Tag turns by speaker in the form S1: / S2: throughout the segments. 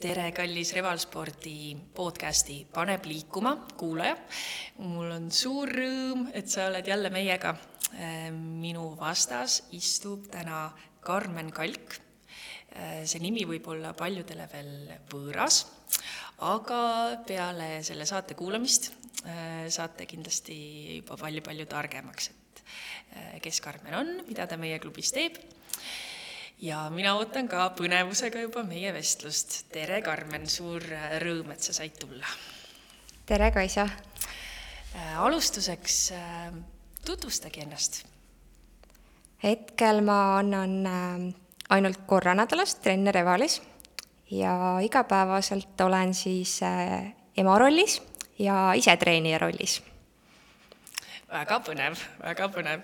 S1: tere, kallis Revalspordi podcasti Paneb liikuma kuulaja. mul on suur rõõm, et sa oled jälle meiega. minu vastas istub täna Karmen Kalk. see nimi võib olla paljudele veel võõras, aga peale selle saate kuulamist saate kindlasti juba palju-palju targemaks, et kes Karmen on, mida ta meie klubis teeb ja mina ootan ka põnevusega juba meie vestlust. tere, Karmen, suur äh, rõõm, et sa said tulla.
S2: tere, Kaisa.
S1: Äh, alustuseks äh, tutvustage ennast.
S2: hetkel ma annan ainult korra nädalas trenne Revalis ja igapäevaselt olen siis ema rollis ja isetreenija rollis
S1: väga põnev, väga põnev.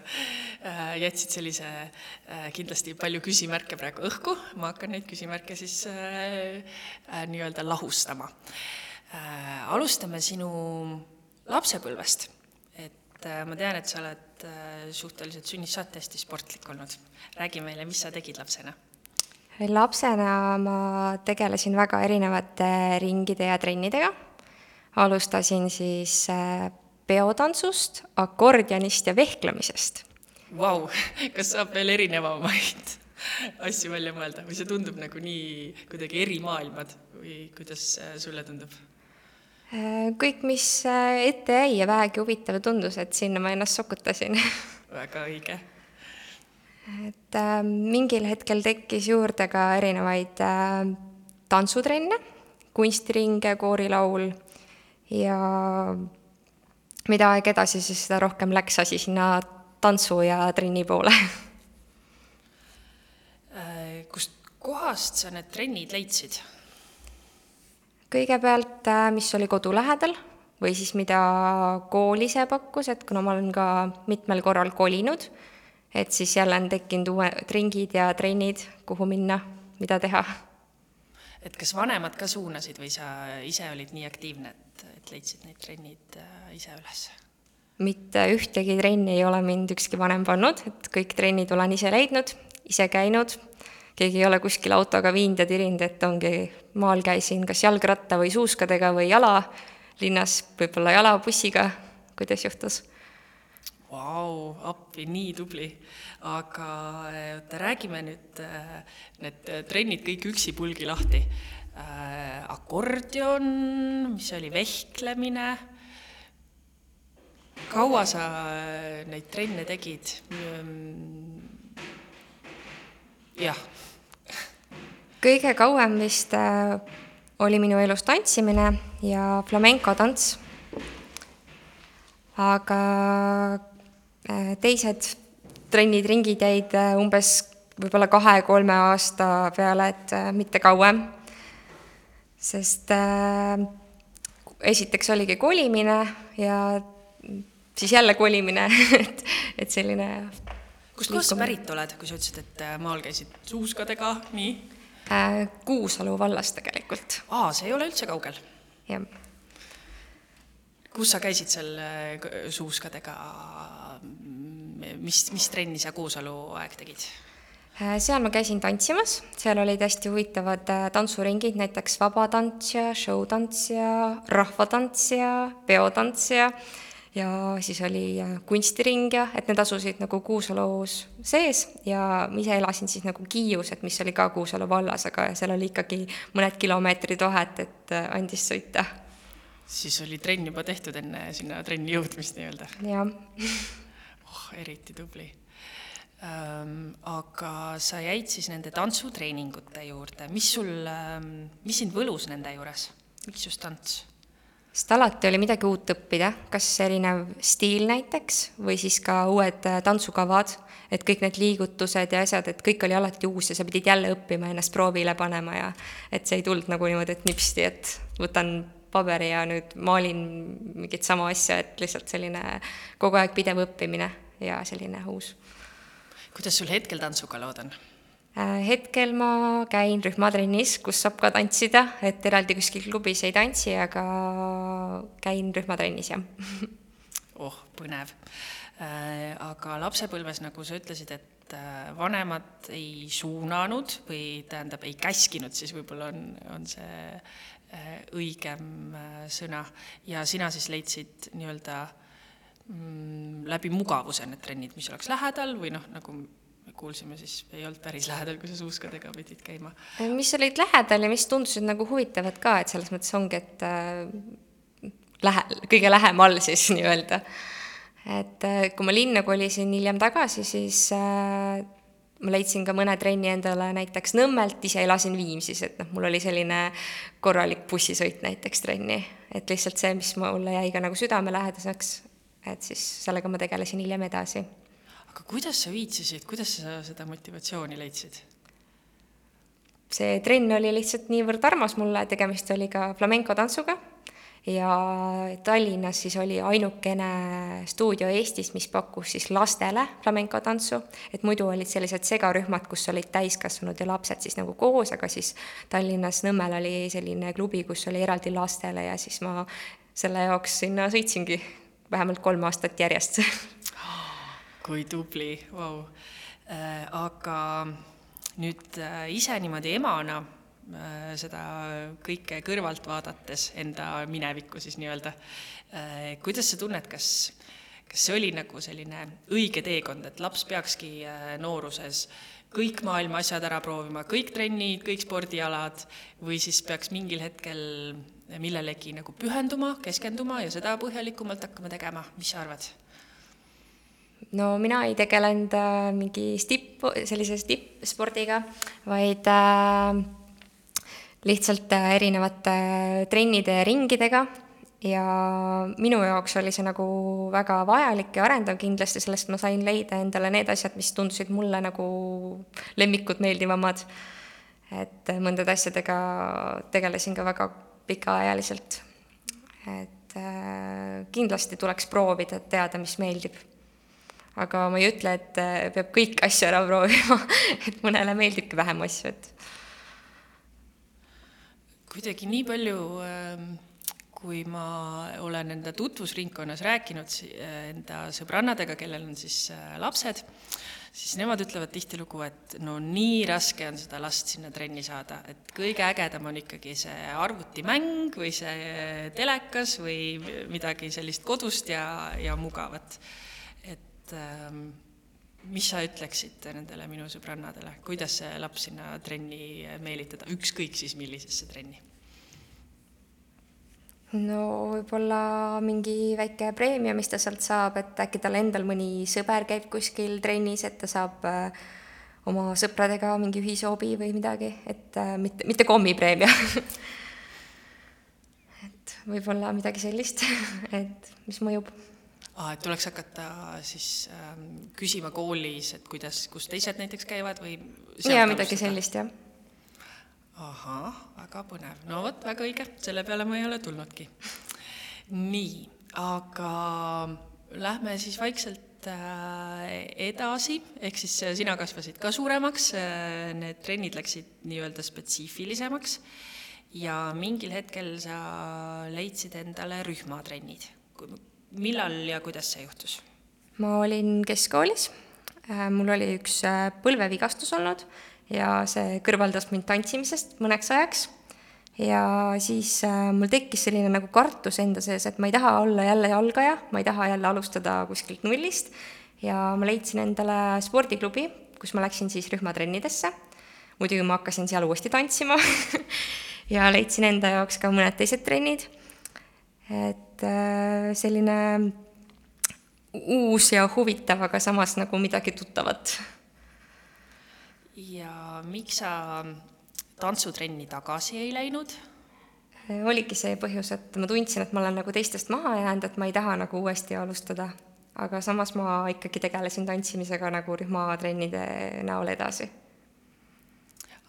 S1: Äh, jätsid sellise äh, kindlasti palju küsimärke praegu õhku, ma hakkan neid küsimärke siis äh, äh, nii-öelda lahustama äh,. alustame sinu lapsepõlvest. et äh, ma tean, et sa oled suhteliselt sünnist saati hästi sportlik olnud. räägi meile, mis sa tegid lapsena?
S2: lapsena ma tegelesin väga erinevate ringide ja trennidega. alustasin siis peotantsust, akordionist ja vehklemisest.
S1: Vau, kas saab veel erinevamaid asju välja mõelda või see tundub nagu nii kuidagi eri maailmad või kuidas äh, sulle tundub?
S2: Äh, kõik, mis äh, ette jäi ja vähegi huvitav tundus, et sinna ma ennast sokutasin
S1: väga õige.
S2: et äh, mingil hetkel tekkis juurde ka erinevaid äh, tantsutrenne, kunstiringe, koorilaul ja mida aeg edasi, siis seda rohkem läks asi sinna tantsu ja trenni poole.
S1: Äh, kust kohast sa need trennid leidsid?
S2: kõigepealt, äh, mis oli kodu lähedal või siis mida kool ise pakkus, et kuna ma olen ka mitmel korral kolinud, et siis jälle on tekkinud uued ringid ja trennid, kuhu minna, mida teha.
S1: Et kas vanemad ka suunasid või sa ise olid nii aktiivne, et, et leidsid need trennid äh, ise üles?
S2: mitte ühtegi trenni ei ole mind ükski vanem pannud, et kõik trennid olen ise leidnud, ise käinud, keegi ei ole kuskil autoga viinud ja tirinud, et ongi, maal käisin kas jalgratta või suuskadega või jala, linnas võib-olla jalabussiga, kuidas juhtus.
S1: Vau, appi, nii tubli. aga oota, räägime nüüd äh, need trennid kõik üksipulgi lahti akordion, mis oli vehklemine kaua sa neid trenne tegid? jah.
S2: kõige kauem vist oli minu elus tantsimine ja flamenco tants. aga teised trennid, ringid jäid umbes võib-olla kahe-kolme aasta peale, et mitte kauem. sest äh, esiteks oligi kolimine ja siis jälle kolimine et, et selline
S1: kust kohast sa pärit oled, kui sa ütlesid, et äh, maal käisid suuskadega, nii
S2: äh,? Kuusalu vallas tegelikult.
S1: aa, see ei ole üldse kaugel?
S2: jah.
S1: kus sa käisid seal äh, suuskadega, mis, mis trenni sa Kuusalu aeg tegid?
S2: Äh, seal ma käisin tantsimas, seal olid hästi huvitavad tantsuringid, näiteks vabatants ja showtants ja rahvatants ja peotants ja ja siis oli äh, kunstiring ja et need asusid nagu Kuusalus sees ja ma ise elasin siis nagu Kiius, et mis oli ka Kuusalu vallas, aga seal oli ikkagi mõned kilomeetrid vahet, et äh, andis sõita.
S1: siis oli trenn juba tehtud enne sinna trenni jõudmist nii-öelda?
S2: jah.
S1: oh, eriti tubli. Ähm,. aga sa jäid siis nende tantsutreeningute juurde, mis sul ähm,, mis sind võlus nende juures, miks just tants?
S2: sest alati oli midagi uut õppida, kas erinev stiil näiteks või siis ka uued äh, tantsukavad, et kõik need liigutused ja asjad, et kõik oli alati uus ja sa pidid jälle õppima ennast proovile panema ja et see ei tulnud nagu niimoodi, et nipsti, et võtan paberi ja nüüd maalin mingit sama asja, et lihtsalt selline kogu aeg pidev õppimine ja selline uus.
S1: kuidas sul hetkel tantsuga lood on?
S2: Äh, hetkel ma käin rühmatrennis, kus saab ka tantsida, et eraldi kuskil klubis ei tantsi, aga käin rühmatrennis, jah
S1: oh, põnev. Äh, aga lapsepõlves, nagu sa ütlesid, et äh, vanemad ei suunanud või tähendab, ei käskinud, siis võib-olla on, on see äh, õigem äh, sõna. ja sina siis leidsid nii-öelda mm, läbi mugavuse need trennid, mis oleks lähedal või noh, nagu me kuulsime, siis ei olnud päris lähedal, kui sa suuskadega pidid käima.
S2: mis olid lähedal ja mis tundusid nagu huvitavad ka, et selles mõttes ongi, et äh, lähe, kõige lähemal siis nii-öelda et äh, kui ma linna kolisin hiljem tagasi, siis äh, ma leidsin ka mõne trenni endale näiteks Nõmmelt, ise elasin Viimsis, et noh, mul oli selline korralik bussisõit näiteks trenni, et lihtsalt see, mis mulle jäi ka nagu südamelähedaseks, et siis sellega ma tegelesin hiljem edasi.
S1: aga kuidas sa viitsisid, kuidas sa seda motivatsiooni leidsid?
S2: see trenn oli lihtsalt niivõrd armas mulle, tegemist oli ka flamenco tantsuga ja Tallinnas siis oli ainukene stuudio Eestis, mis pakkus siis lastele flamenco tantsu, et muidu olid sellised segarühmad, kus olid täiskasvanud ja lapsed siis nagu koos, aga siis Tallinnas Nõmmel oli selline klubi, kus oli eraldi lastele ja siis ma selle jaoks sinna sõitsingi vähemalt kolm aastat järjest
S1: kui tubli, vau. Äh, aga nüüd äh, ise niimoodi emana Äh, seda kõike kõrvalt vaadates, enda minevikku siis nii-öelda. Kuidas sa tunned, kas, kas see oli nagu selline õige teekond, et laps peakski nooruses kõik maailma asjad ära proovima, kõik trennid, kõik spordialad, või siis peaks mingil hetkel millelegi nagu pühenduma, keskenduma ja seda põhjalikumalt hakkama tegema, mis sa arvad?
S2: no mina ei tegelenud äh, mingi tipp, sellise tippspordiga, vaid äh, lihtsalt äh, erinevate trennide ja ringidega ja minu jaoks oli see nagu väga vajalik ja arendav kindlasti, sellest ma sain leida endale need asjad, mis tundusid mulle nagu lemmikud meeldivamad. et mõndade asjadega tegelesin ka väga pikaajaliselt. et äh, kindlasti tuleks proovida, et teada, mis meeldib. aga ma ei ütle, et äh, peab kõiki asju ära proovima et mõnele meeldibki vähem asju, et
S1: kuidagi nii palju, ähm, kui ma olen enda tutvusringkonnas rääkinud äh, enda sõbrannadega, kellel on siis äh, lapsed, siis nemad ütlevad tihtilugu, et no nii raske on seda last sinna trenni saada, et kõige ägedam on ikkagi see arvutimäng või see telekas või midagi sellist kodust ja, ja mugavat. et ähm, mis sa ütleksid nendele minu sõbrannadele, kuidas see laps sinna trenni meelitada, ükskõik siis millisesse trenni?
S2: No võib-olla mingi väike preemia, mis ta sealt saab, et äkki tal endal mõni sõber käib kuskil trennis, et ta saab äh, oma sõpradega mingi ühise hobi või midagi, et äh, mitte, mitte kommipreemia. Et võib-olla midagi sellist, et mis mõjub.
S1: Aa, et tuleks hakata siis ähm, küsima koolis, et kuidas, kus teised näiteks käivad või
S2: jaa, midagi sellist, jah.
S1: Ahah, väga põnev, no vot, väga õige, selle peale ma ei ole tulnudki. nii, aga lähme siis vaikselt äh, edasi, ehk siis äh, sina kasvasid ka suuremaks, äh, need trennid läksid nii-öelda spetsiifilisemaks. Ja mingil hetkel sa leidsid endale rühmatrennid. Millal ja kuidas see juhtus?
S2: ma olin keskkoolis, mul oli üks põlvevigastus olnud ja see kõrvaldas mind tantsimisest mõneks ajaks. ja siis äh, mul tekkis selline nagu kartus enda sees, et ma ei taha olla jälle algaja, ma ei taha jälle alustada kuskilt nullist ja ma leidsin endale spordiklubi, kus ma läksin siis rühmatrennidesse. muidugi ma hakkasin seal uuesti tantsima ja leidsin enda jaoks ka mõned teised trennid et äh, selline uus ja huvitav, aga samas nagu midagi tuttavat.
S1: Ja miks sa tantsutrenni tagasi ei läinud?
S2: Oligi see põhjus, et ma tundsin, et ma olen nagu teistest maha jäänud, et ma ei taha nagu uuesti alustada. aga samas ma ikkagi tegelesin tantsimisega nagu rühmatrennide näol edasi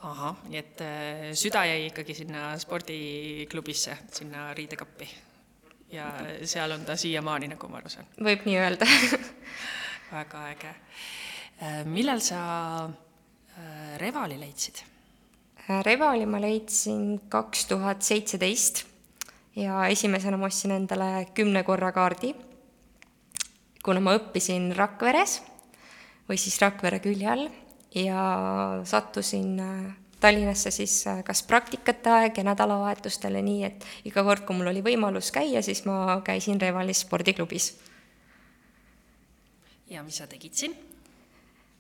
S1: ahah, nii et äh, süda jäi ikkagi sinna spordiklubisse, sinna riidekappi? ja seal on ta siiamaani, nagu ma aru saan.
S2: võib nii öelda
S1: väga äge. Äh, millal sa Revali leidsid?
S2: Äh, Revali ma leidsin kaks tuhat seitseteist ja esimesena ma ostsin endale kümne korra kaardi. kuna ma õppisin Rakveres, või siis Rakvere külje all ja sattusin äh, Tallinnasse siis äh, kas praktikate aeg ja nädalavahetustele, nii et iga kord, kui mul oli võimalus käia, siis ma käisin Revalis spordiklubis.
S1: ja mis sa tegid siin?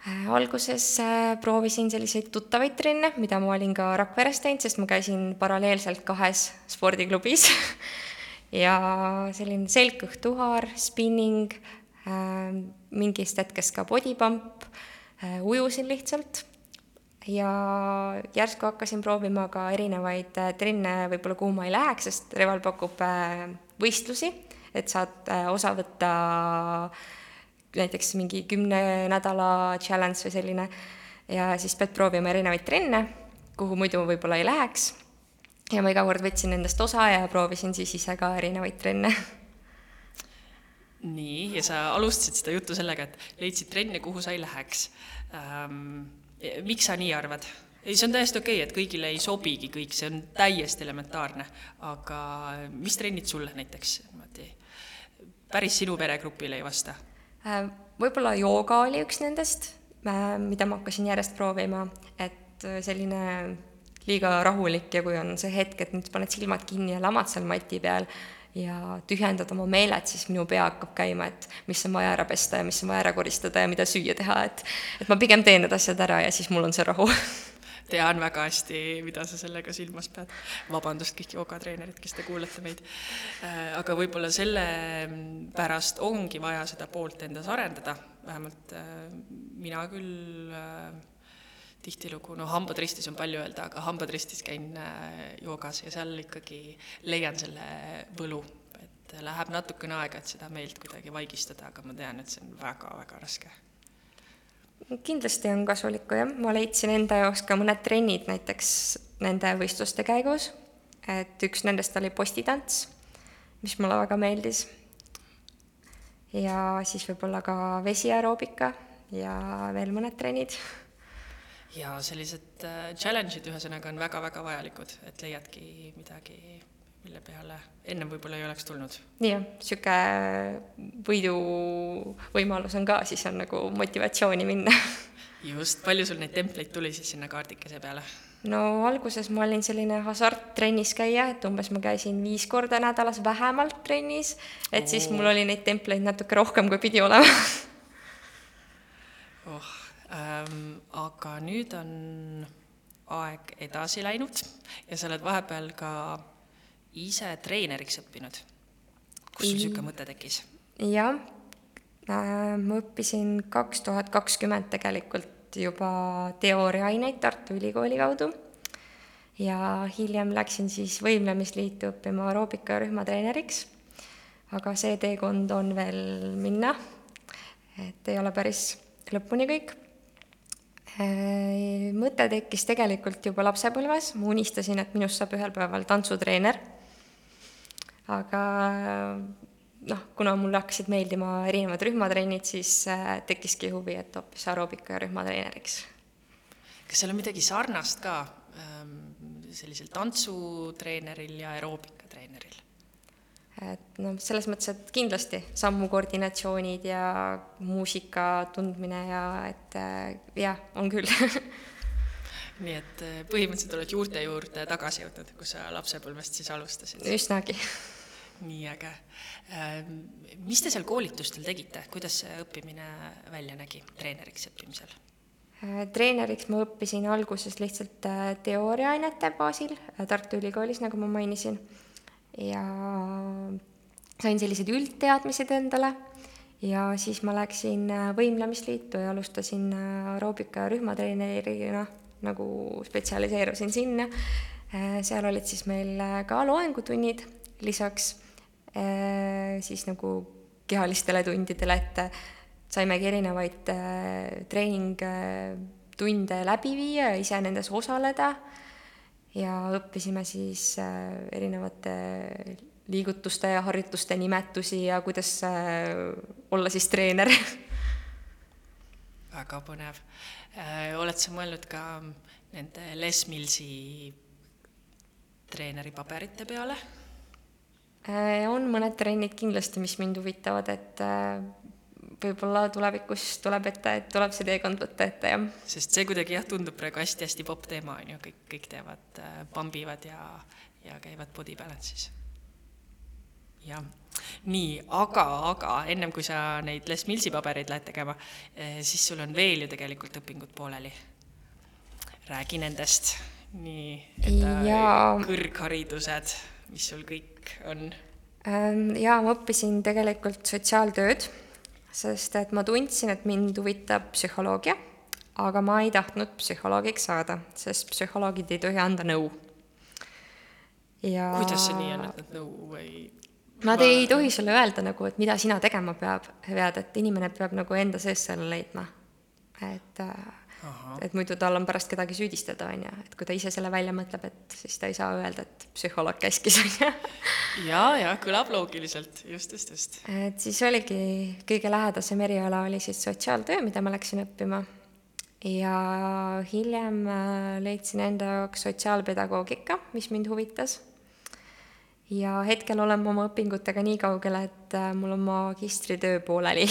S2: Äh, alguses proovisin selliseid tuttavaid trenne, mida ma olin ka Rakveres teinud, sest ma käisin paralleelselt kahes spordiklubis. Ja selline selgkõhtuhaar, spinning, mingist hetkest ka body pump Äh, ujusin lihtsalt. Ja järsku hakkasin proovima ka erinevaid äh, trenne võib-olla, kuhu ma ei läheks, sest Reval pakub äh, võistlusi, et saad osa võtta näiteks mingi kümne nädala challenge või selline ja siis pead proovima erinevaid trenne, kuhu muidu võib-olla ei läheks. ja ma iga kord võtsin nendest osa ja proovisin siis ise ka erinevaid trenne
S1: nii, ja sa alustasid seda juttu sellega, et leidsid trenne, kuhu sa ei läheks ähm,. miks sa nii arvad? ei, see on täiesti okei okay,, et kõigile ei sobigi kõik, see on täiesti elementaarne, aga mis trennid sulle näiteks niimoodi päris sinu peregrupile ei vasta?
S2: Äh, võib-olla jooga oli üks nendest, äh, mida ma hakkasin järjest proovima, et äh, selline liiga rahulik ja kui on see hetk, et nüüd paned silmad kinni ja lamad seal mati peal, ja tühjendad oma meeled, siis minu pea hakkab käima, et mis on vaja ära pesta ja mis on vaja ära koristada ja mida süüa teha, et et ma pigem teen need asjad ära ja siis mul on see rahu
S1: tean väga hästi, mida sa sellega silmas pead. vabandust, kõik joogatreenerid, kes te kuulate meid. Äh, aga võib-olla sellepärast ongi vaja seda poolt endas arendada, vähemalt äh, mina küll äh, tihtilugu, no hambad ristis on palju öelda, aga hambad ristis käin joogas ja seal ikkagi leian selle võlu, et läheb natukene aega, et seda meelt kuidagi vaigistada, aga ma tean, et see on väga-väga raske.
S2: Kindlasti on kasulik, jah, ma leidsin enda jaoks ka mõned trennid näiteks nende võistluste käigus, et üks nendest oli postitants, mis mulle väga meeldis, ja siis võib-olla ka vesiaeroobika ja veel mõned trennid.
S1: Ja sellised äh, challenge'id ühesõnaga on väga-väga vajalikud, et leiadki midagi, mille peale ennem võib-olla ei oleks tulnud.
S2: jah, niisugune võiduvõimalus on ka, siis on nagu motivatsiooni minna
S1: just, palju sul neid templeid tuli siis sinna kaardikese peale?
S2: no alguses ma olin selline hasarttrennis käija, et umbes ma käisin viis korda nädalas vähemalt trennis, et oh. siis mul oli neid templeid natuke rohkem, kui pidi olema
S1: oh ähm,. aga nüüd on aeg edasi läinud ja sa oled vahepeal ka ise treeneriks õppinud. kust sul niisugune mõte tekkis?
S2: jah äh,, ma õppisin kaks tuhat kakskümmend tegelikult juba teooriaaineid Tartu Ülikooli kaudu ja hiljem läksin siis Võimlemisliitu õppima aeroobika rühmatreeneriks. aga see teekond on veel minna, et ei ole päris lõpuni kõik Äh, mõte tekkis tegelikult juba lapsepõlves, ma unistasin, et minust saab ühel päeval tantsutreener. Aga noh, kuna mulle hakkasid meeldima erinevad rühmatrennid, siis äh, tekkiski huvi, et hoopis aeroobika ja rühmatreeneriks.
S1: kas seal on midagi sarnast ka ähm, sellisel tantsutreeneril ja aeroobikatreeneril?
S2: et noh, selles mõttes, et kindlasti sammukoordinatsioonid ja muusika tundmine ja et äh, jah, on küll
S1: nii et äh, põhimõtteliselt oled juurte juurde tagasi jõudnud, kus sa lapsepõlvest siis alustasid?
S2: üsnagi.
S1: Nii äge. Ähm, mis te seal koolitustel tegite, kuidas see õppimine välja nägi, treeneriks õppimisel?
S2: Äh, treeneriks ma õppisin alguses lihtsalt teooriaainete baasil Tartu Ülikoolis, nagu ma mainisin ja sain sellised üldteadmised endale ja siis ma läksin äh, võimlemisliitu ja alustasin äh, aeroobika rühmatreenerina, nagu spetsialiseerusin sinna. Äh, seal olid siis meil ka loengutunnid lisaks siis nagu kehalistele tundidele, et saimegi erinevaid treeningtunde läbi viia ja ise nendes osaleda ja õppisime siis äh, erinevate liigutuste ja harjutuste nimetusi ja kuidas äh, olla siis treener
S1: väga põnev. Äh, oled sa mõelnud ka nende Les Millsi treeneri paberite peale?
S2: On mõned trennid kindlasti, mis mind huvitavad, et võib-olla tulevikus tuleb ette, et tuleb see teekond võtta ette, jah.
S1: sest see kuidagi jah, tundub praegu hästi-hästi popp teema, on ju, kõik, kõik teevad äh,, pambivad ja, ja käivad body balance'is. jah, nii, aga, aga ennem kui sa neid Les Millsi pabereid lähed tegema siis sul on veel ju tegelikult õpingud pooleli. räägi nendest, nii, et
S2: Jaa.
S1: kõrgharidused, mis sul kõik on
S2: Ähm, Jaa, ma õppisin tegelikult sotsiaaltööd, sest et ma tundsin, et mind huvitab psühholoogia, aga ma ei tahtnud psühholoogiks saada, sest psühholoogid ei tohi anda nõu. ja
S1: kuidas see nii on, et nad nõu ei
S2: Nad ei tohi sulle öelda nagu, et mida sina tegema peab, pead, et inimene peab nagu enda sees selle leidma. et, et muidu tal on pärast kedagi süüdistada, on ju, et kui ta ise selle välja mõtleb, et siis ta ei saa öelda, et psühholoog käskis, on ju.
S1: jaa, jaa, kõlab loogiliselt, just, just, just.
S2: et siis oligi, kõige lähedasem eriala oli siis sotsiaaltöö, mida ma läksin õppima. ja hiljem äh, leidsin enda jaoks sotsiaalpedagoogika, mis mind huvitas. ja hetkel olen ma oma õpingutega nii kaugel, et äh, mul on magistritöö pooleli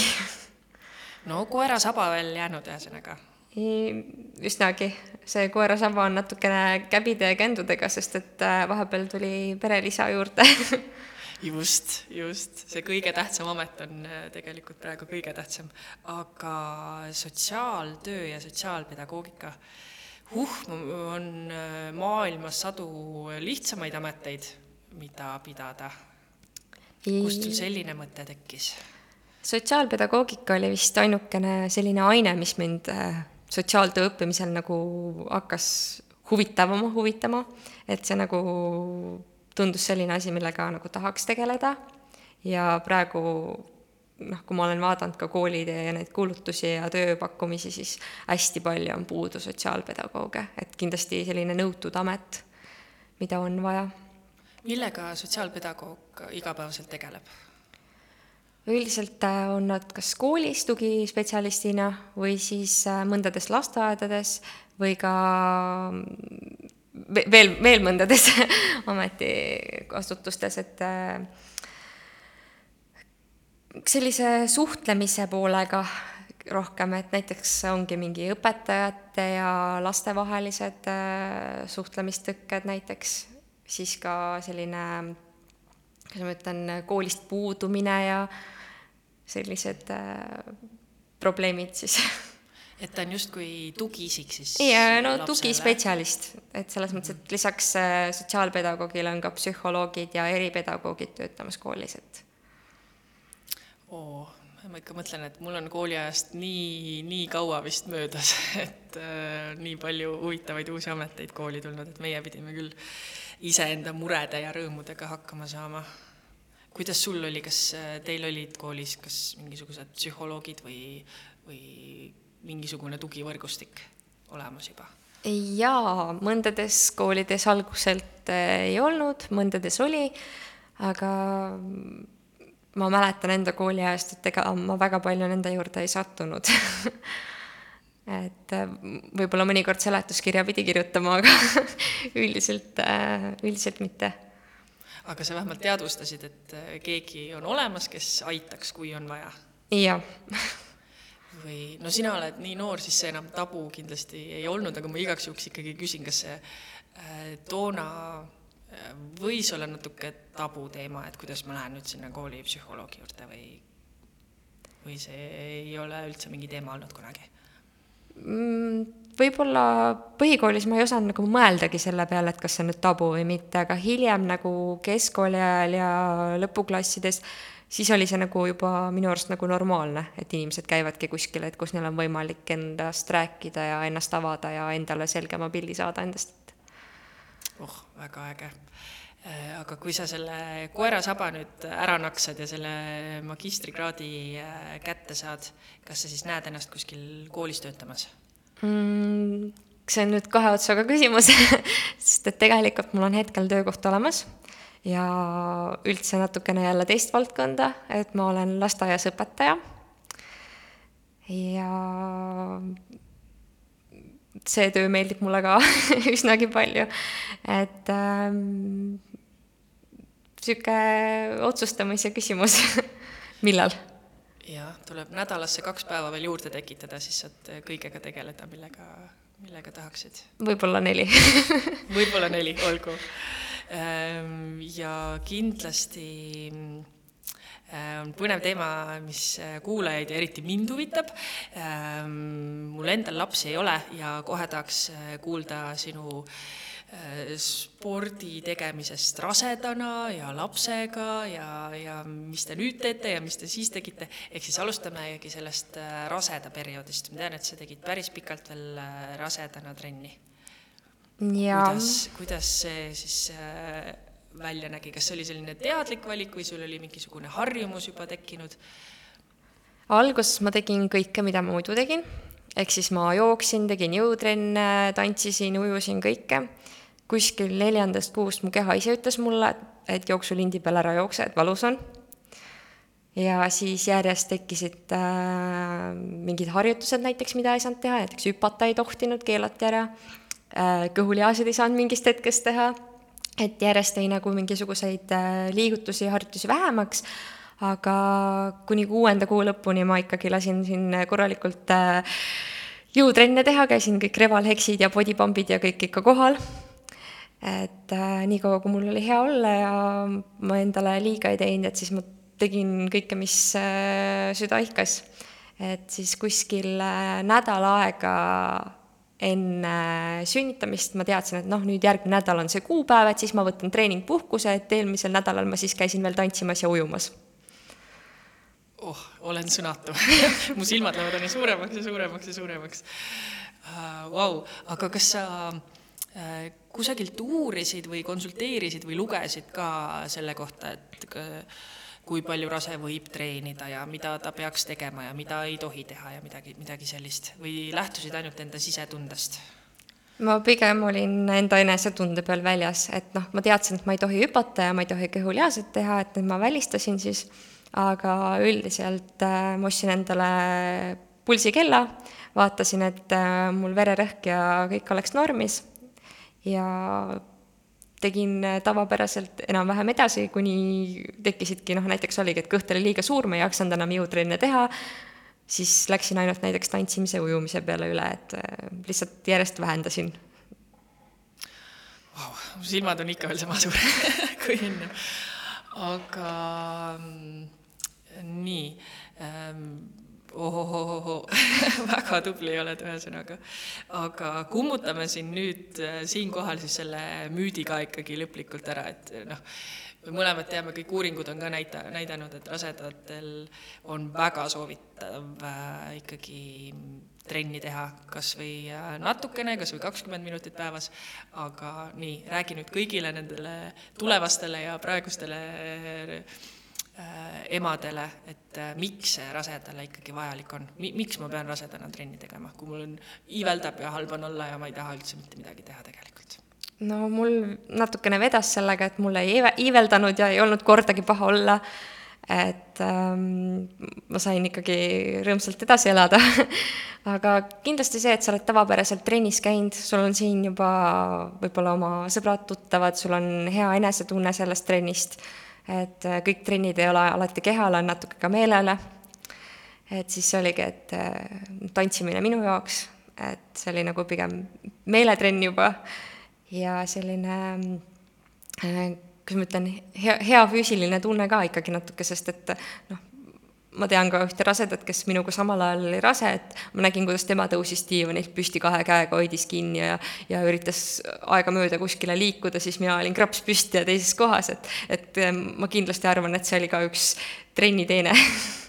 S1: no koera saba veel jäänud, ühesõnaga.
S2: Üsnagi, see koera-saba on natukene käbide ja kändudega, sest et äh, vahepeal tuli perelisa juurde.
S1: Just, just, see kõige tähtsam amet on äh, tegelikult praegu kõige tähtsam, aga sotsiaaltöö ja sotsiaalpedagoogika, huh, on äh, maailmas sadu lihtsamaid ameteid, mida pidada. kust sul selline mõte tekkis?
S2: sotsiaalpedagoogika oli vist ainukene selline aine, mis mind sotsiaaltöö õppimisel nagu hakkas huvitavama huvitama, et see nagu tundus selline asi, millega nagu tahaks tegeleda. Ja praegu noh, kui ma olen vaadanud ka koolide ja neid kuulutusi ja tööpakkumisi, siis hästi palju on puudu sotsiaalpedagooge, et kindlasti selline nõutud amet, mida on vaja.
S1: Millega sotsiaalpedagoog igapäevaselt tegeleb?
S2: Üldiselt äh, on nad kas koolis tugispetsialistina või siis äh, mõndades lasteaedades või ka ve- veel, veel mõndades ametiasutustes, et äh, sellise suhtlemise poolega rohkem, et näiteks ongi mingi õpetajate ja laste vahelised suhtlemistõkked näiteks, siis ka selline, kuidas ma ütlen, koolist puudumine ja sellised äh, probleemid siis
S1: et ta on justkui tugiisik siis
S2: ja no
S1: lapsele.
S2: tugispetsialist, et selles mõttes, et lisaks äh, sotsiaalpedagoogile on ka psühholoogid ja eripedagoogid töötamas koolis, et
S1: oo, ma ikka mõtlen, et mul on kooliajast nii, nii kaua vist möödas, et äh, nii palju huvitavaid uusi ameteid kooli tulnud, et meie pidime küll iseenda murede ja rõõmudega hakkama saama. Kuidas sul oli, kas äh, teil olid koolis kas mingisugused psühholoogid või, või mingisugune tugivõrgustik olemas juba?
S2: jaa, mõndades koolides alguselt äh, ei olnud, mõndades oli, aga ma mäletan enda kooliajast, et ega ma väga palju nende juurde ei sattunud et äh, võib-olla mõnikord seletuskirja pidi kirjutama, aga üldiselt, üldiselt mitte.
S1: Aga sa vähemalt teadvustasid, et äh, keegi on olemas, kes aitaks, kui on vaja?
S2: jah.
S1: või no sina oled nii noor, siis see enam tabu kindlasti ei olnud, aga ma igaks juhuks ikkagi küsin, kas see äh, toona äh, võis olla natuke tabuteema, et kuidas ma lähen nüüd sinna koolipsühholoogi juurde või, või see ei ole üldse mingi teema olnud kunagi?
S2: Mm, võib-olla põhikoolis ma ei osanud nagu mõeldagi selle peale, et kas see on nüüd tabu või mitte, aga hiljem nagu keskkooli ajal ja lõpuklassides, siis oli see nagu juba minu arust nagu normaalne, et inimesed käivadki kuskil, et kus neil on võimalik endast rääkida ja ennast avada ja endale selgema pildi saada endast.
S1: oh, väga äge. Aga kui sa selle koerasaba nüüd ära naksad ja selle magistrikraadi äh, kätte saad, kas sa siis näed ennast kuskil koolis töötamas?
S2: mm,? see on nüüd kahe otsaga küsimus sest et tegelikult mul on hetkel töökoht olemas ja üldse natukene jälle teist valdkonda, et ma olen lasteaias õpetaja. ja see töö meeldib mulle ka üsnagi palju, et ähm, niisugune otsustamise küsimus millal
S1: jah, tuleb nädalasse kaks päeva veel juurde tekitada, siis saad kõigega tegeleda, millega, millega tahaksid.
S2: võib-olla neli
S1: võib-olla neli, olgu. Ehm, ja kindlasti äh, on põnev teema, mis äh, kuulajaid ja eriti mind huvitab. Ehm, mul endal lapsi ei ole ja kohe tahaks äh, kuulda sinu spordi tegemisest rasedana ja lapsega ja, ja mis te nüüd teete ja mis te siis tegite. ehk siis alustamegi sellest raseda perioodist. ma tean, et sa tegid päris pikalt veel rasedana trenni kuidas, kuidas see siis äh, välja nägi, kas see oli selline teadlik valik või sul oli mingisugune harjumus juba tekkinud?
S2: alguses ma tegin kõike, mida ma muidu tegin, ehk siis ma jooksin, tegin jõutrenne, tantsisin, ujusin, kõike. Kuskil neljandast kuust mu keha ise ütles mulle, et jooksulindi peal ära jookse, et valus on. ja siis järjest tekkisid äh, mingid harjutused näiteks, mida ei saanud teha, näiteks hüpata ei tohtinud, keelati ära. Äh, kõhulihasid ei saanud mingist hetkest teha, et järjest jäi nagu mingisuguseid äh, liigutusi ja harjutusi vähemaks, aga kuni kuuenda kuu lõpuni ma ikkagi lasin siin korralikult äh, jõutrenne teha, käisin kõik revalheksid ja bodypumpid ja kõik ikka kohal. Et äh, niikaua, kui mul oli hea olla ja ma endale liiga ei teinud, et siis ma tegin kõike, mis äh, süda ihkas. et siis kuskil äh, nädal aega enne sünnitamist ma teadsin, et noh, nüüd järgmine nädal on see kuupäev, et siis ma võtan treeningpuhkuse, et eelmisel nädalal ma siis käisin veel tantsimas ja ujumas.
S1: oh, olen sõnatu mu silmad lähevad aina suuremaks ja suuremaks ja suuremaks uh,. Vau, aga kas sa uh, kusagilt uurisid või konsulteerisid või lugesid ka selle kohta, et kui palju rase võib treenida ja mida ta peaks tegema ja mida ei tohi teha ja midagi, midagi sellist. Või lähtusid ainult enda sisetundest?
S2: ma pigem olin enda enesetunde peal väljas, et noh, ma teadsin, et ma ei tohi hüpata ja ma ei tohi kõhulihaset teha, et need ma välistasin siis, aga üldiselt äh, ma ostsin endale pulsikella, vaatasin, et äh, mul vererõhk ja kõik oleks normis ja tegin äh, tavapäraselt enam-vähem edasi, kuni tekkisidki noh, näiteks oligi, et kõht oli liiga suur, ma ei jaksanud enam jõutrenne teha, siis läksin ainult näiteks tantsimise, ujumise peale üle, et äh, lihtsalt järjest vähendasin
S1: wow,. silmad on ikka veel sama suured kui enne. aga mm, nii ähm, ohohohoho väga tubli oled, ühesõnaga. aga kummutame siin nüüd äh, siinkohal siis selle müüdi ka ikkagi lõplikult ära, et noh, me mõlemad teame, kõik uuringud on ka näita-, näidanud, et rasedatel on väga soovitav äh, ikkagi trenni teha, kas või äh, natukene, kas või kakskümmend minutit päevas, aga nii, räägi nüüd kõigile nendele tulevastele ja praegustele äh, Äh, emadele, et äh, miks see rasedale ikkagi vajalik on, miks ma pean rasedana trenni tegema, kui mul on, iiveldab ja halb on olla ja ma ei taha üldse mitte midagi teha tegelikult?
S2: no mul natukene vedas sellega, et mul ei iiveldanud ja ei olnud kordagi paha olla, et ähm, ma sain ikkagi rõõmsalt edasi elada. Aga kindlasti see, et sa oled tavapäraselt trennis käinud, sul on siin juba võib-olla oma sõbrad-tuttavad, sul on hea enesetunne sellest trennist et äh, kõik trennid ei ole alati kehale, on natuke ka meelele. et siis oligi, et äh, tantsimine minu jaoks, et see oli nagu pigem meeletrenn juba ja selline äh, kuidas ma ütlen, hea, hea füüsiline tunne ka ikkagi natuke, sest et noh, ma tean ka ühte rasedat, kes minuga samal ajal oli rase, et ma nägin, kuidas tema tõusis diivanilt püsti kahe käega, hoidis kinni ja ja üritas aegamööda kuskile liikuda, siis mina olin kraps püsti ja teises kohas, et et eh, ma kindlasti arvan, et see oli ka üks trenniteene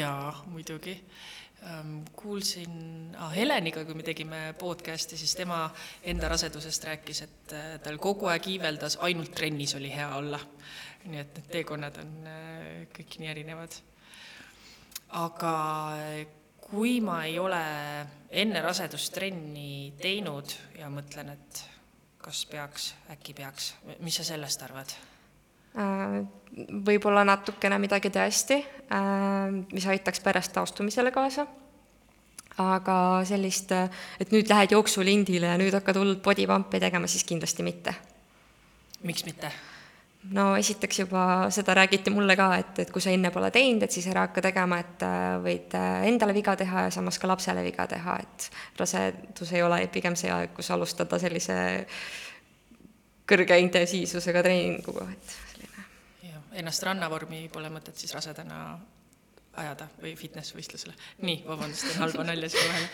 S1: jaa, muidugi. Ehm, kuulsin ah, Heleniga, kui me tegime podcast'i, siis tema enda rasedusest rääkis, et eh, tal kogu aeg iiveldas, ainult trennis oli hea olla nii et need teekonnad on äh, kõik nii erinevad. aga kui ma ei ole enne rasedust trenni teinud ja mõtlen, et kas peaks, äkki peaks, mis sa sellest arvad?
S2: Äh, võib-olla natukene midagi tõesti, äh, mis aitaks pärast taastumisele kaasa aga sellist, et nüüd lähed jooksulindile ja nüüd hakkad hullult body pump'i tegema, siis kindlasti mitte.
S1: miks mitte?
S2: No esiteks juba seda räägiti mulle ka, et, et kui sa enne pole teinud, et siis ära hakka tegema, et äh, võid äh, endale viga teha ja samas ka lapsele viga teha, et rasedus ei ole pigem see aeg, kus alustada sellise kõrge intensiivsusega treeninguga, et selline.
S1: jah, ennast rannavormi pole mõtet siis rasedana ajada või fitness-võistlusele. nii, vabandust, teen halba nalja siia vahele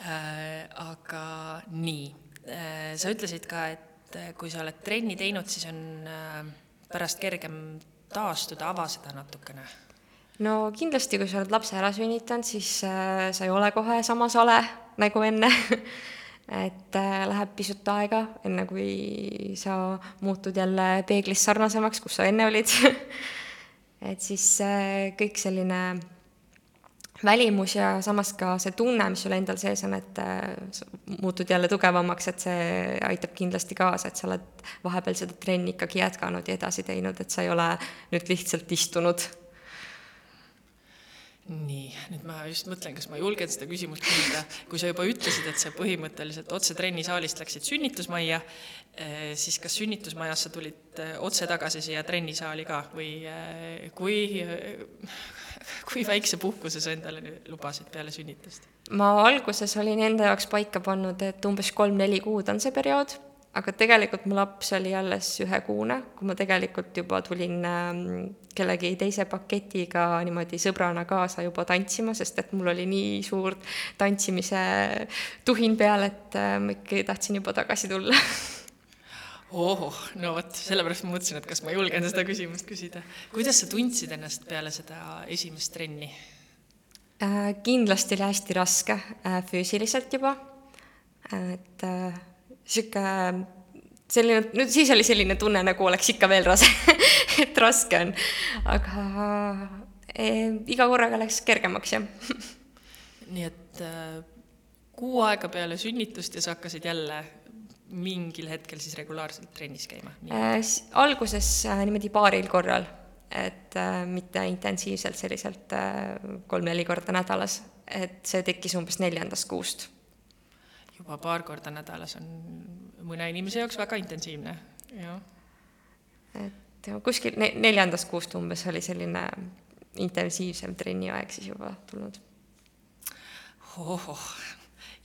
S1: äh,. aga nii äh,, sa ütlesid ka, et kui sa oled trenni teinud, siis on äh, pärast kergem taastuda, ava seda natukene.
S2: No kindlasti, kui sa oled lapse ära sünnitanud, siis äh, sa ei ole kohe sama sale nagu enne. Et äh, läheb pisut aega, enne kui sa muutud jälle peeglis sarnasemaks, kus sa enne olid. Et siis kõik selline välimus ja samas ka see tunne, mis sul endal sees on, et äh, muutud jälle tugevamaks, et see aitab kindlasti kaasa, et sa oled vahepeal seda trenni ikkagi jätkanud ja edasi teinud, et sa ei ole nüüd lihtsalt istunud.
S1: Nii, nüüd ma just mõtlen, kas ma julgen seda küsimust küsida, kui sa juba ütlesid, et sa põhimõtteliselt otse trennisaalist läksid sünnitusmajja, eh, siis kas sünnitusmajas sa tulid eh, otse tagasi siia trennisaali ka või kui, kui väikse puhkuse sa endale lubasid peale sünnitust?
S2: ma alguses olin enda jaoks paika pannud, et umbes kolm-neli kuud on see periood aga tegelikult mu laps oli alles ühekuune, kui ma tegelikult juba tulin ähm, kellegi teise paketiga niimoodi sõbrana kaasa juba tantsima, sest et mul oli nii suur tantsimise tuhin peal, et äh, ma ikkagi tahtsin juba tagasi tulla
S1: ohoh, no vot, sellepärast ma mõtlesin, et kas ma julgen seda küsimust küsida. kuidas sa tundsid ennast peale seda esimest trenni?
S2: Äh, kindlasti oli hästi raske äh, füüsiliselt juba, et niisugune selline, no siis oli selline tunne, nagu oleks ikka veel rase et raske on, aga e, iga korraga läks kergemaks, jah
S1: nii et äh, kuu aega peale sünnitust ja sa hakkasid jälle mingil hetkel siis regulaarselt trennis käima
S2: äh,? alguses äh, niimoodi paaril korral, et äh, mitte intensiivselt selliselt äh, kolm-neli korda nädalas, et see tekkis umbes neljandast kuust
S1: juba paar korda nädalas on mõne inimese jaoks väga intensiivne, jah.
S2: et kuskil ne-, neljandast kuust umbes oli selline intensiivsem trenniaeg siis juba tulnud.
S1: ohoh,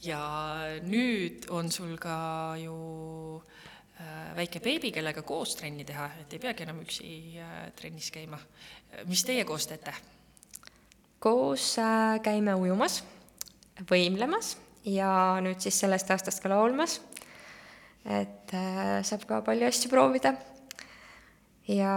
S1: ja nüüd on sul ka ju äh, väike beebi, kellega koos trenni teha, et ei peagi enam üksi äh, trennis käima. mis teie koos teete?
S2: koos äh, käime ujumas, võimlemas ja nüüd siis sellest aastast ka laulmas. et saab ka palju asju proovida. ja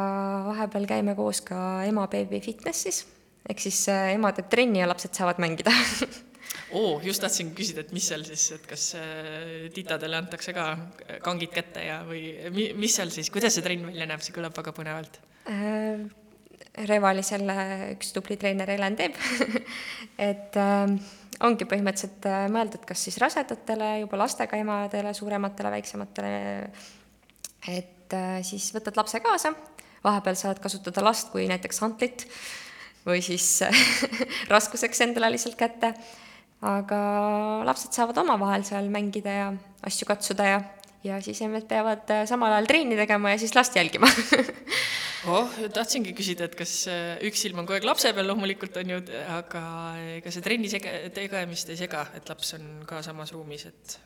S2: vahepeal käime koos ka ema-beebi fitnessis, ehk siis ema teeb trenni ja lapsed saavad mängida
S1: oo, just tahtsin küsida, et mis seal siis, et kas äh, titadele antakse ka kangid kätte ja, või mi, mis seal siis, kuidas see trenn välja näeb, see kõlab väga põnevalt.
S2: Äh,. Revali selle üks tubli treener Helen teeb. Et äh, ongi põhimõtteliselt äh, mõeldud kas siis rasedatele, juba lastega emadele, suurematele, väiksematele, et äh, siis võtad lapse kaasa, vahepeal saad kasutada last kui näiteks hantlit või siis raskuseks endale lihtsalt kätte, aga lapsed saavad omavahel seal mängida ja asju katsuda ja, ja siis emmed peavad äh, samal ajal trenni tegema ja siis last jälgima
S1: oh, tahtsingi küsida, et kas äh, üks silm on kogu aeg lapse peal, loomulikult on ju, aga ega see trenni sege-, tegemist ei sega, et laps on ka samas ruumis, et.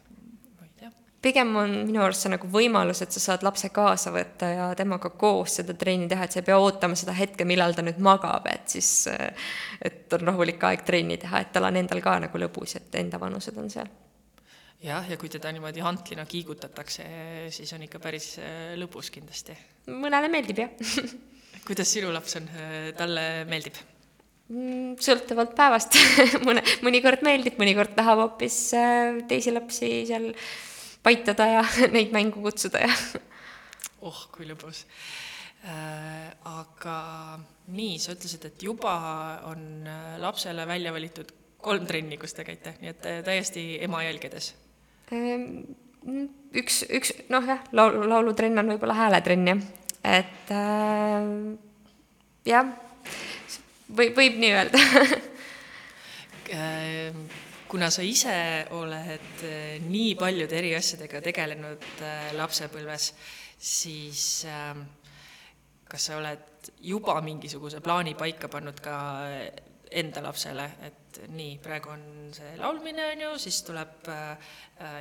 S2: Pigem on minu arust see nagu võimalus, et sa saad lapse kaasa võtta ja temaga koos seda trenni teha, et sa ei pea ootama seda hetke, millal ta nüüd magab, et siis, äh, et on rahulik aeg trenni teha, et tal on endal ka nagu lõbus, et enda vanused on seal
S1: jah, ja kui teda niimoodi hantlina kiigutatakse, siis on ikka päris äh, lõbus kindlasti.
S2: mõnele meeldib, jah
S1: kuidas sinu laps on, talle meeldib?
S2: Mm, sõltuvalt päevast mõne, mõnikord meeldib, mõnikord tahab hoopis teisi lapsi seal paitada ja neid mängu kutsuda ja
S1: oh, kui lõbus. Äh,. aga nii, sa ütlesid, et juba on äh, lapsele välja valitud kolm trenni, kus te käite, nii et täiesti ema jälgedes
S2: Ehm, üks, üks noh jah, laulu, laulutrenn on võib-olla hääletrenn jah, et äh, jah, või võib nii öelda.
S1: Ehm, kuna sa ise oled äh, nii paljude eri asjadega tegelenud äh, lapsepõlves, siis äh, kas sa oled juba mingisuguse plaani paika pannud ka enda lapsele, et nii, praegu on see laulmine, on ju, siis tuleb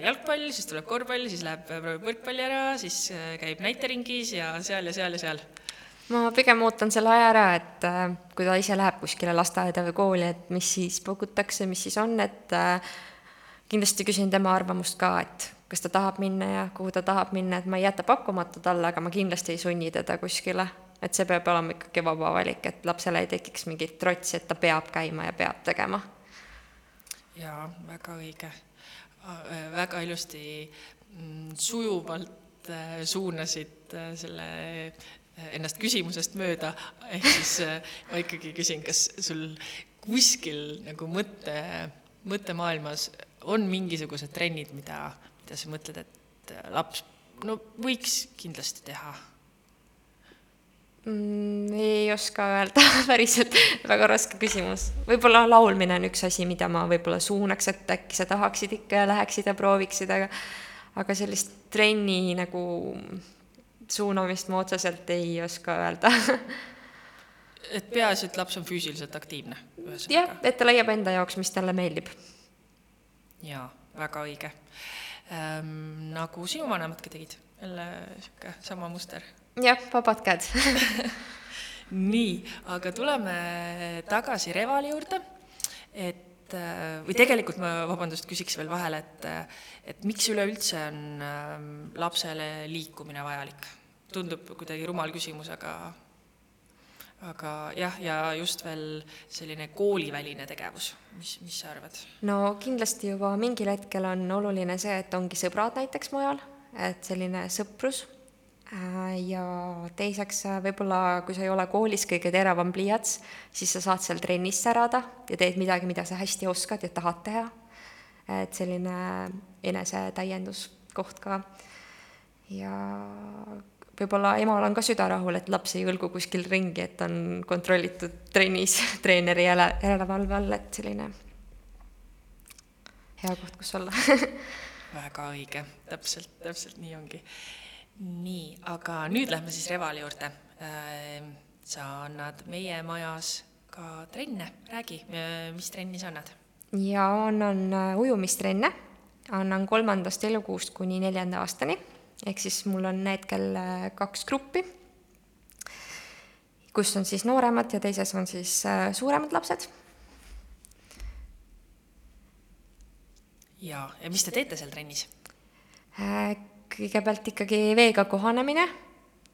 S1: jalgpall, siis tuleb korvpall, siis läheb, proovib võrkpalli ära, siis käib näiteringis ja seal ja seal ja seal
S2: ma pigem ootan selle aja ära, et äh, kui ta ise läheb kuskile lasteaeda või kooli, et mis siis pakutakse, mis siis on, et äh, kindlasti küsin tema arvamust ka, et kas ta tahab minna ja kuhu ta tahab minna, et ma ei jäta pakkumata talle, aga ma kindlasti ei sunni teda kuskile. et see peab olema ikkagi vaba valik, et lapsele ei tekiks mingit trotsi, et ta peab käima ja peab tegema.
S1: jaa, väga õige. Äh, väga ilusti mm, sujuvalt suunasid selle ennast küsimusest mööda, ehk siis äh, ma ikkagi küsin, kas sul kuskil nagu mõtte, mõttemaailmas on mingisugused trennid, mida, mida sa mõtled, et äh, laps no võiks kindlasti teha
S2: mm,? ei oska öelda päriselt, väga raske küsimus. võib-olla laulmine on üks asi, mida ma võib-olla suunaks, et äkki sa tahaksid ikka ja läheksid ja prooviksid, aga aga sellist trenni nagu suunamist ma otseselt ei oska öelda
S1: et peaasi, et laps on füüsiliselt aktiivne.
S2: jah, et ta leiab enda jaoks, mis talle meeldib.
S1: jaa, väga õige ähm,. nagu sinu vanemad ka tegid, jälle sihuke sama muster.
S2: jah, vabad käed
S1: nii, aga tuleme tagasi Revali juurde, et või tegelikult ma, vabandust, küsiks veel vahele, et et miks üleüldse on ähm, lapsele liikumine vajalik? Tundub kuidagi rumal küsimus, aga aga jah, ja just veel selline kooliväline tegevus, mis, mis sa arvad?
S2: no kindlasti juba mingil hetkel on oluline see, et ongi sõbrad näiteks mujal, et selline sõprus äh, ja teiseks äh, võib-olla, kui sa ei ole koolis kõige teravam pliiats, siis sa saad seal trennis särada ja teed midagi, mida sa hästi oskad ja tahad teha. et selline enesetäienduskoht ka. ja võib-olla emal on ka süda rahul, et laps ei õlgu kuskil ringi, et on kontrollitud trennis treeneri jäle, järelevalve all, et selline hea koht, kus olla
S1: väga õige, täpselt, täpselt nii ongi. nii, aga nüüd lähme siis Revali juurde. Ehm, sa annad meie majas ka trenne, räägi, mis trenni sa annad?
S2: ja annan äh, ujumistrenne, annan kolmandast elukuust kuni neljanda aastani ehk siis mul on hetkel äh, kaks gruppi, kus on siis nooremad ja teises on siis äh, suuremad lapsed.
S1: ja, ja mis te teete seal trennis?
S2: Äh, kõigepealt ikkagi veega kohanemine,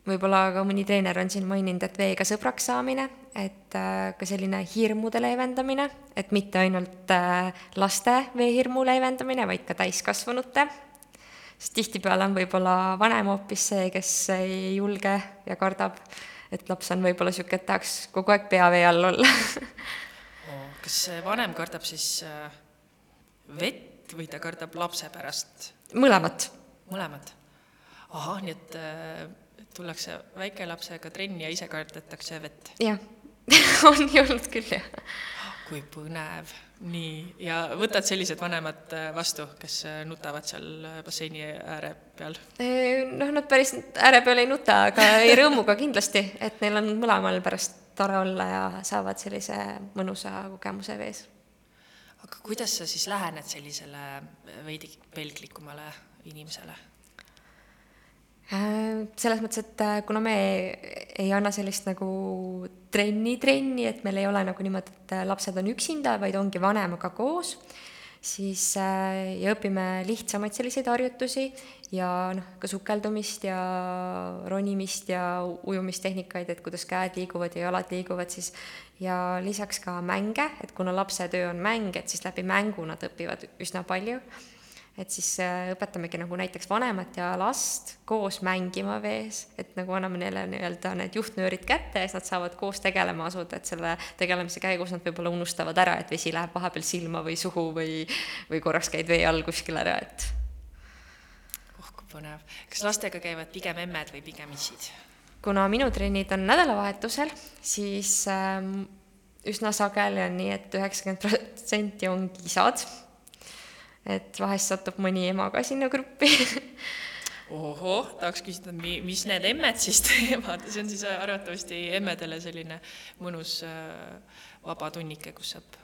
S2: võib-olla ka mõni treener on siin maininud, et veega sõbraks saamine, et ka selline hirmude leevendamine, et mitte ainult laste veehirmu leevendamine, vaid ka täiskasvanute sest tihtipeale on võib-olla vanem hoopis see, kes ei julge ja kardab, et laps on võib-olla niisugune, et tahaks kogu aeg pea vee all olla
S1: kas vanem kardab siis äh, vett või ta kardab lapse pärast?
S2: mõlemat.
S1: mõlemat? ahah, nii et äh, tullakse väikelapsega trenni ja ise kardetakse vett?
S2: jah on nii olnud küll, jah.
S1: kui põnev nii, ja võtad sellised vanemad äh, vastu, kes äh, nutavad seal äh, basseini ääre peal?
S2: noh, nad päris ääre peal ei nuta, aga ei rõõmuga kindlasti, et neil on mõlemal pärast tore olla ja saavad sellise mõnusa kogemuse vees.
S1: aga kuidas sa siis lähened sellisele veidi pelglikumale inimesele?
S2: Äh, selles mõttes, et äh, kuna me ei anna sellist nagu trenni-trenni, et meil ei ole nagu niimoodi, et äh, lapsed on üksinda, vaid ongi vanemaga koos, siis ja õpime lihtsamaid selliseid harjutusi ja noh, ka sukeldumist ja ronimist ja ujumistehnikaid, et kuidas käed liiguvad ja jalad liiguvad, siis ja lisaks ka mänge, et kuna lapse töö on mäng, et siis läbi mängu nad õpivad üsna palju et siis äh, õpetamegi nagu näiteks vanemat ja last koos mängima vees, et nagu anname neile nii-öelda need juhtnöörid kätte ja siis nad saavad koos tegelema asuda, et selle tegelemise käigus nad võib-olla unustavad ära, et vesi läheb vahepeal silma või suhu või, või korraks käid vee all kuskil ära, et.
S1: oh kui põnev. kas lastega käivad pigem emmed või pigem issid?
S2: kuna minu trennid on nädalavahetusel, siis ähm, üsna sageli on nii et, et üheksakümmend protsenti ongi isad et vahest satub mõni ema ka sinna gruppi.
S1: Ohoh, tahaks küsida, mi-, mis need emmed siis teevad, see on siis arvatavasti emmedele selline mõnus äh, vaba tunnike, kus saab,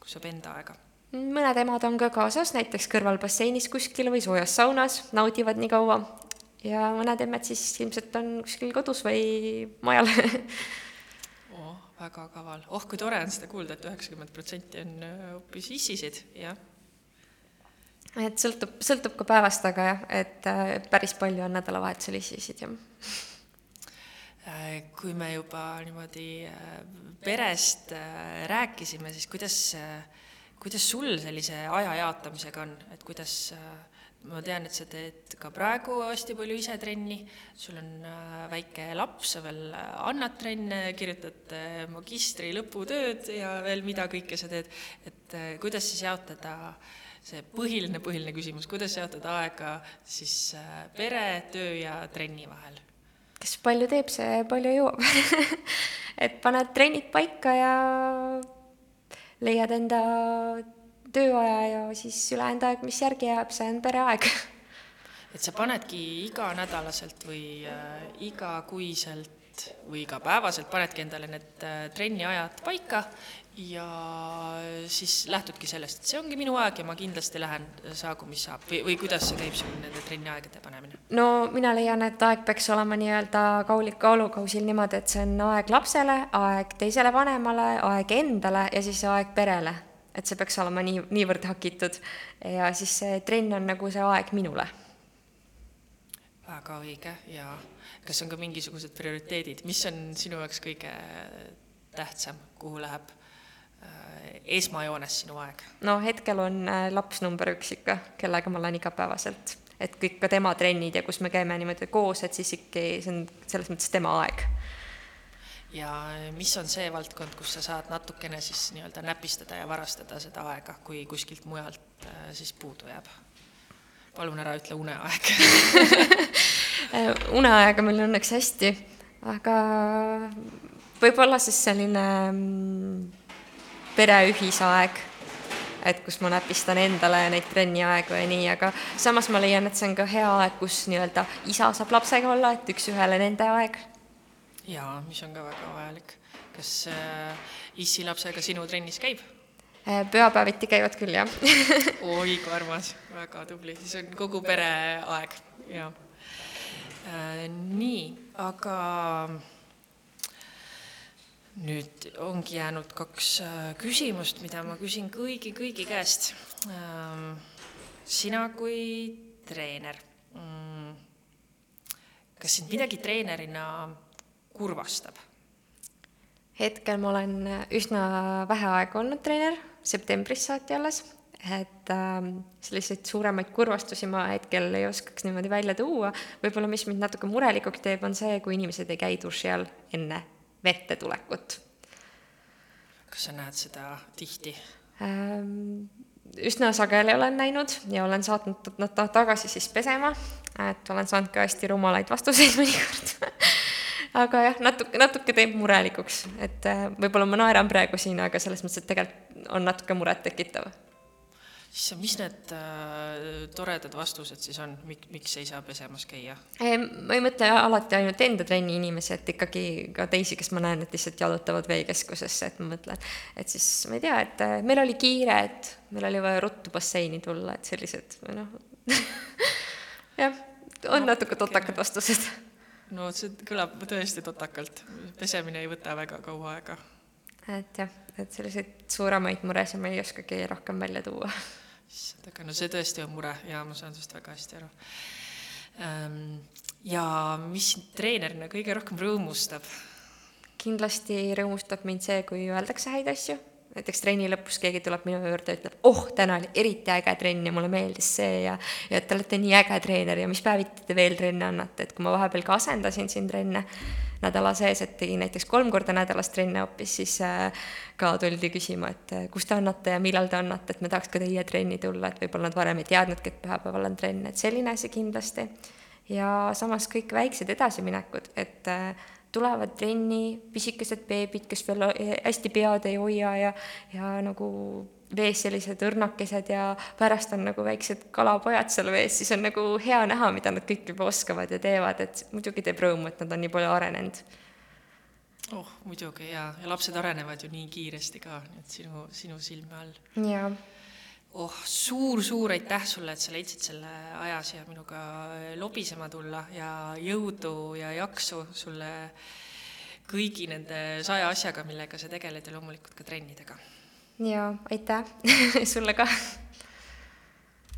S1: kus saab enda aega.
S2: mõned emad on ka kaasas, näiteks kõrval basseinis kuskil või soojas saunas, naudivad nii kaua. ja mõned emmed siis ilmselt on kuskil kodus või majal.
S1: Oh, väga kaval, oh kui tore on seda kuulda et, et üheksakümmend protsenti on äh, hoopis issisid, jah
S2: et sõltub, sõltub ka päevast, aga jah, et äh, päris palju on nädalavahetusel isisid, jah.
S1: Äh, kui me juba niimoodi äh, perest rääkisime, siis kuidas, kuidas sul sellise aja jaotamisega on, et kuidas ma tean, et sa teed ka praegu hästi palju ise trenni, sul on väike laps, sa veel annad trenne, kirjutad magistri lõputööd ja veel mida kõike sa teed, et kuidas siis jaotada äh, see põhiline, põhiline küsimus, kuidas jaotada aega siis äh, pere, töö ja trenni vahel?
S2: kes palju teeb, see palju jõuab et paned trennid paika ja leiad enda tööaja ja siis ülejäänud aeg, mis järgi jääb, see on pereaeg
S1: et sa panedki iganädalaselt või äh, igakuiselt või igapäevaselt panedki endale need äh, trenniajad paika ja siis lähtudki sellest, et see ongi minu aeg ja ma kindlasti lähen, saagu mis saab või, või kuidas see käib sul nende trenniaegade panemine?
S2: no mina leian, et aeg peaks olema nii-öelda kaulik kaalukausil niimoodi, et see on aeg lapsele, aeg teisele vanemale, aeg endale ja siis aeg perele. et see peaks olema nii, niivõrd hakitud ja siis see trenn on nagu see aeg minule.
S1: väga õige ja kas on ka mingisugused prioriteedid, mis on sinu jaoks kõige tähtsam, kuhu läheb Äh, esmajoones sinu aeg?
S2: no hetkel on äh, laps number üks ikka, kellega ma olen igapäevaselt, et kõik ka tema trennid ja kus me käime niimoodi koos, et siis ikkagi see on selles mõttes tema aeg.
S1: ja mis on see valdkond, kus sa saad natukene siis nii-öelda näpistada ja varastada seda aega, kui kuskilt mujalt äh, siis puudu jääb? palun ära ütle uneaeg
S2: uneaega meil õnneks hästi, aga võib-olla siis selline mm, pere ühisaeg, et kus ma näpistan endale neid trenniaegu ja nii, aga samas ma leian, et see on ka hea aeg, kus nii-öelda isa saab lapsega olla, et üks-ühele nende aeg.
S1: jaa, mis on ka väga vajalik. kas äh, issi lapsega sinu trennis käib?
S2: Äh, pühapäeviti käivad küll, jah
S1: oi kui armas, väga tubli, siis on kogu pere aeg, jah äh,. nii, aga nüüd ongi jäänud kaks äh, küsimust, mida ma küsin kõigi, kõigi käest. Ähm, sina kui treener, mm, kas sind midagi treenerina kurvastab?
S2: hetkel ma olen üsna vähe aega olnud treener, septembrist saati alles, et äh, selliseid suuremaid kurvastusi ma hetkel ei oskaks niimoodi välja tuua. võib-olla, mis mind natuke murelikuks teeb, on see, kui inimesed ei käi duši all enne vette tulekut.
S1: kas sa näed seda tihti
S2: ähm,? üsna sageli olen näinud ja olen saatnud nad tagasi siis pesema, et olen saanud ka hästi rumalaid vastuseid mõnikord aga jah, natuke, natuke teeb murelikuks, et äh, võib-olla ma naeran praegu siin, aga selles mõttes, et tegelikult on natuke murettekitav
S1: issand, mis need äh, toredad vastused siis on, mik-, miks ei saa pesemas käia?
S2: ma ei mõtle alati ainult enda trenni inimesi, et ikkagi ka teisi, kes ma näen, et lihtsalt jalutavad veekeskusesse, et ma mõtlen, et siis ma ei tea, et äh, meil oli kiire, et meil oli vaja ruttu basseini tulla, et sellised noh jah, on no, natuke totakad vastused.
S1: no see kõlab tõesti totakalt, pesemine ei võta väga kaua aega.
S2: et jah, et selliseid suuremaid muresid ma ei oskagi rohkem välja tuua
S1: issand, aga no see tõesti on mure ja ma saan sinust väga hästi aru. Ehm, ja mis sind treenerina kõige rohkem rõõmustab?
S2: kindlasti rõõmustab mind see, kui öeldakse häid asju, näiteks trenni lõpus keegi tuleb minu juurde ütleb, oh, täna oli eriti äge trenn ja mulle meeldis see ja ja te olete nii äge treener ja mis päeviti te veel trenne annate, et kui ma vahepeal ka asendasin siin trenne, nädala sees, et tegin näiteks kolm korda nädalas trenne hoopis, siis äh, ka tuldi küsima, et äh, kus te annate ja millal te annate, et me tahaks ka teie trenni tulla, et võib-olla nad varem ei teadnudki, et pühapäeval on trenn, et selline asi kindlasti. ja samas kõik väiksed edasiminekud, et äh, tulevad trenni pisikesed beebid, kes veel hästi pead ei hoia ja, ja nagu vees sellised õrnakesed ja pärast on nagu väiksed kalapojad seal vees, siis on nagu hea näha, mida nad kõik juba oskavad ja teevad, et muidugi teeb rõõmu, et nad on nii palju arenenud.
S1: oh, muidugi jaa, ja lapsed arenevad ju nii kiiresti ka, nii et sinu, sinu silme all.
S2: jaa
S1: oh suur,, suur-suur aitäh sulle, et sa leidsid selle aja siia minuga lobisema tulla ja jõudu ja jaksu sulle kõigi nende saja asjaga, millega sa tegeled ja loomulikult ka trennidega.
S2: Ja aitäh sulle ka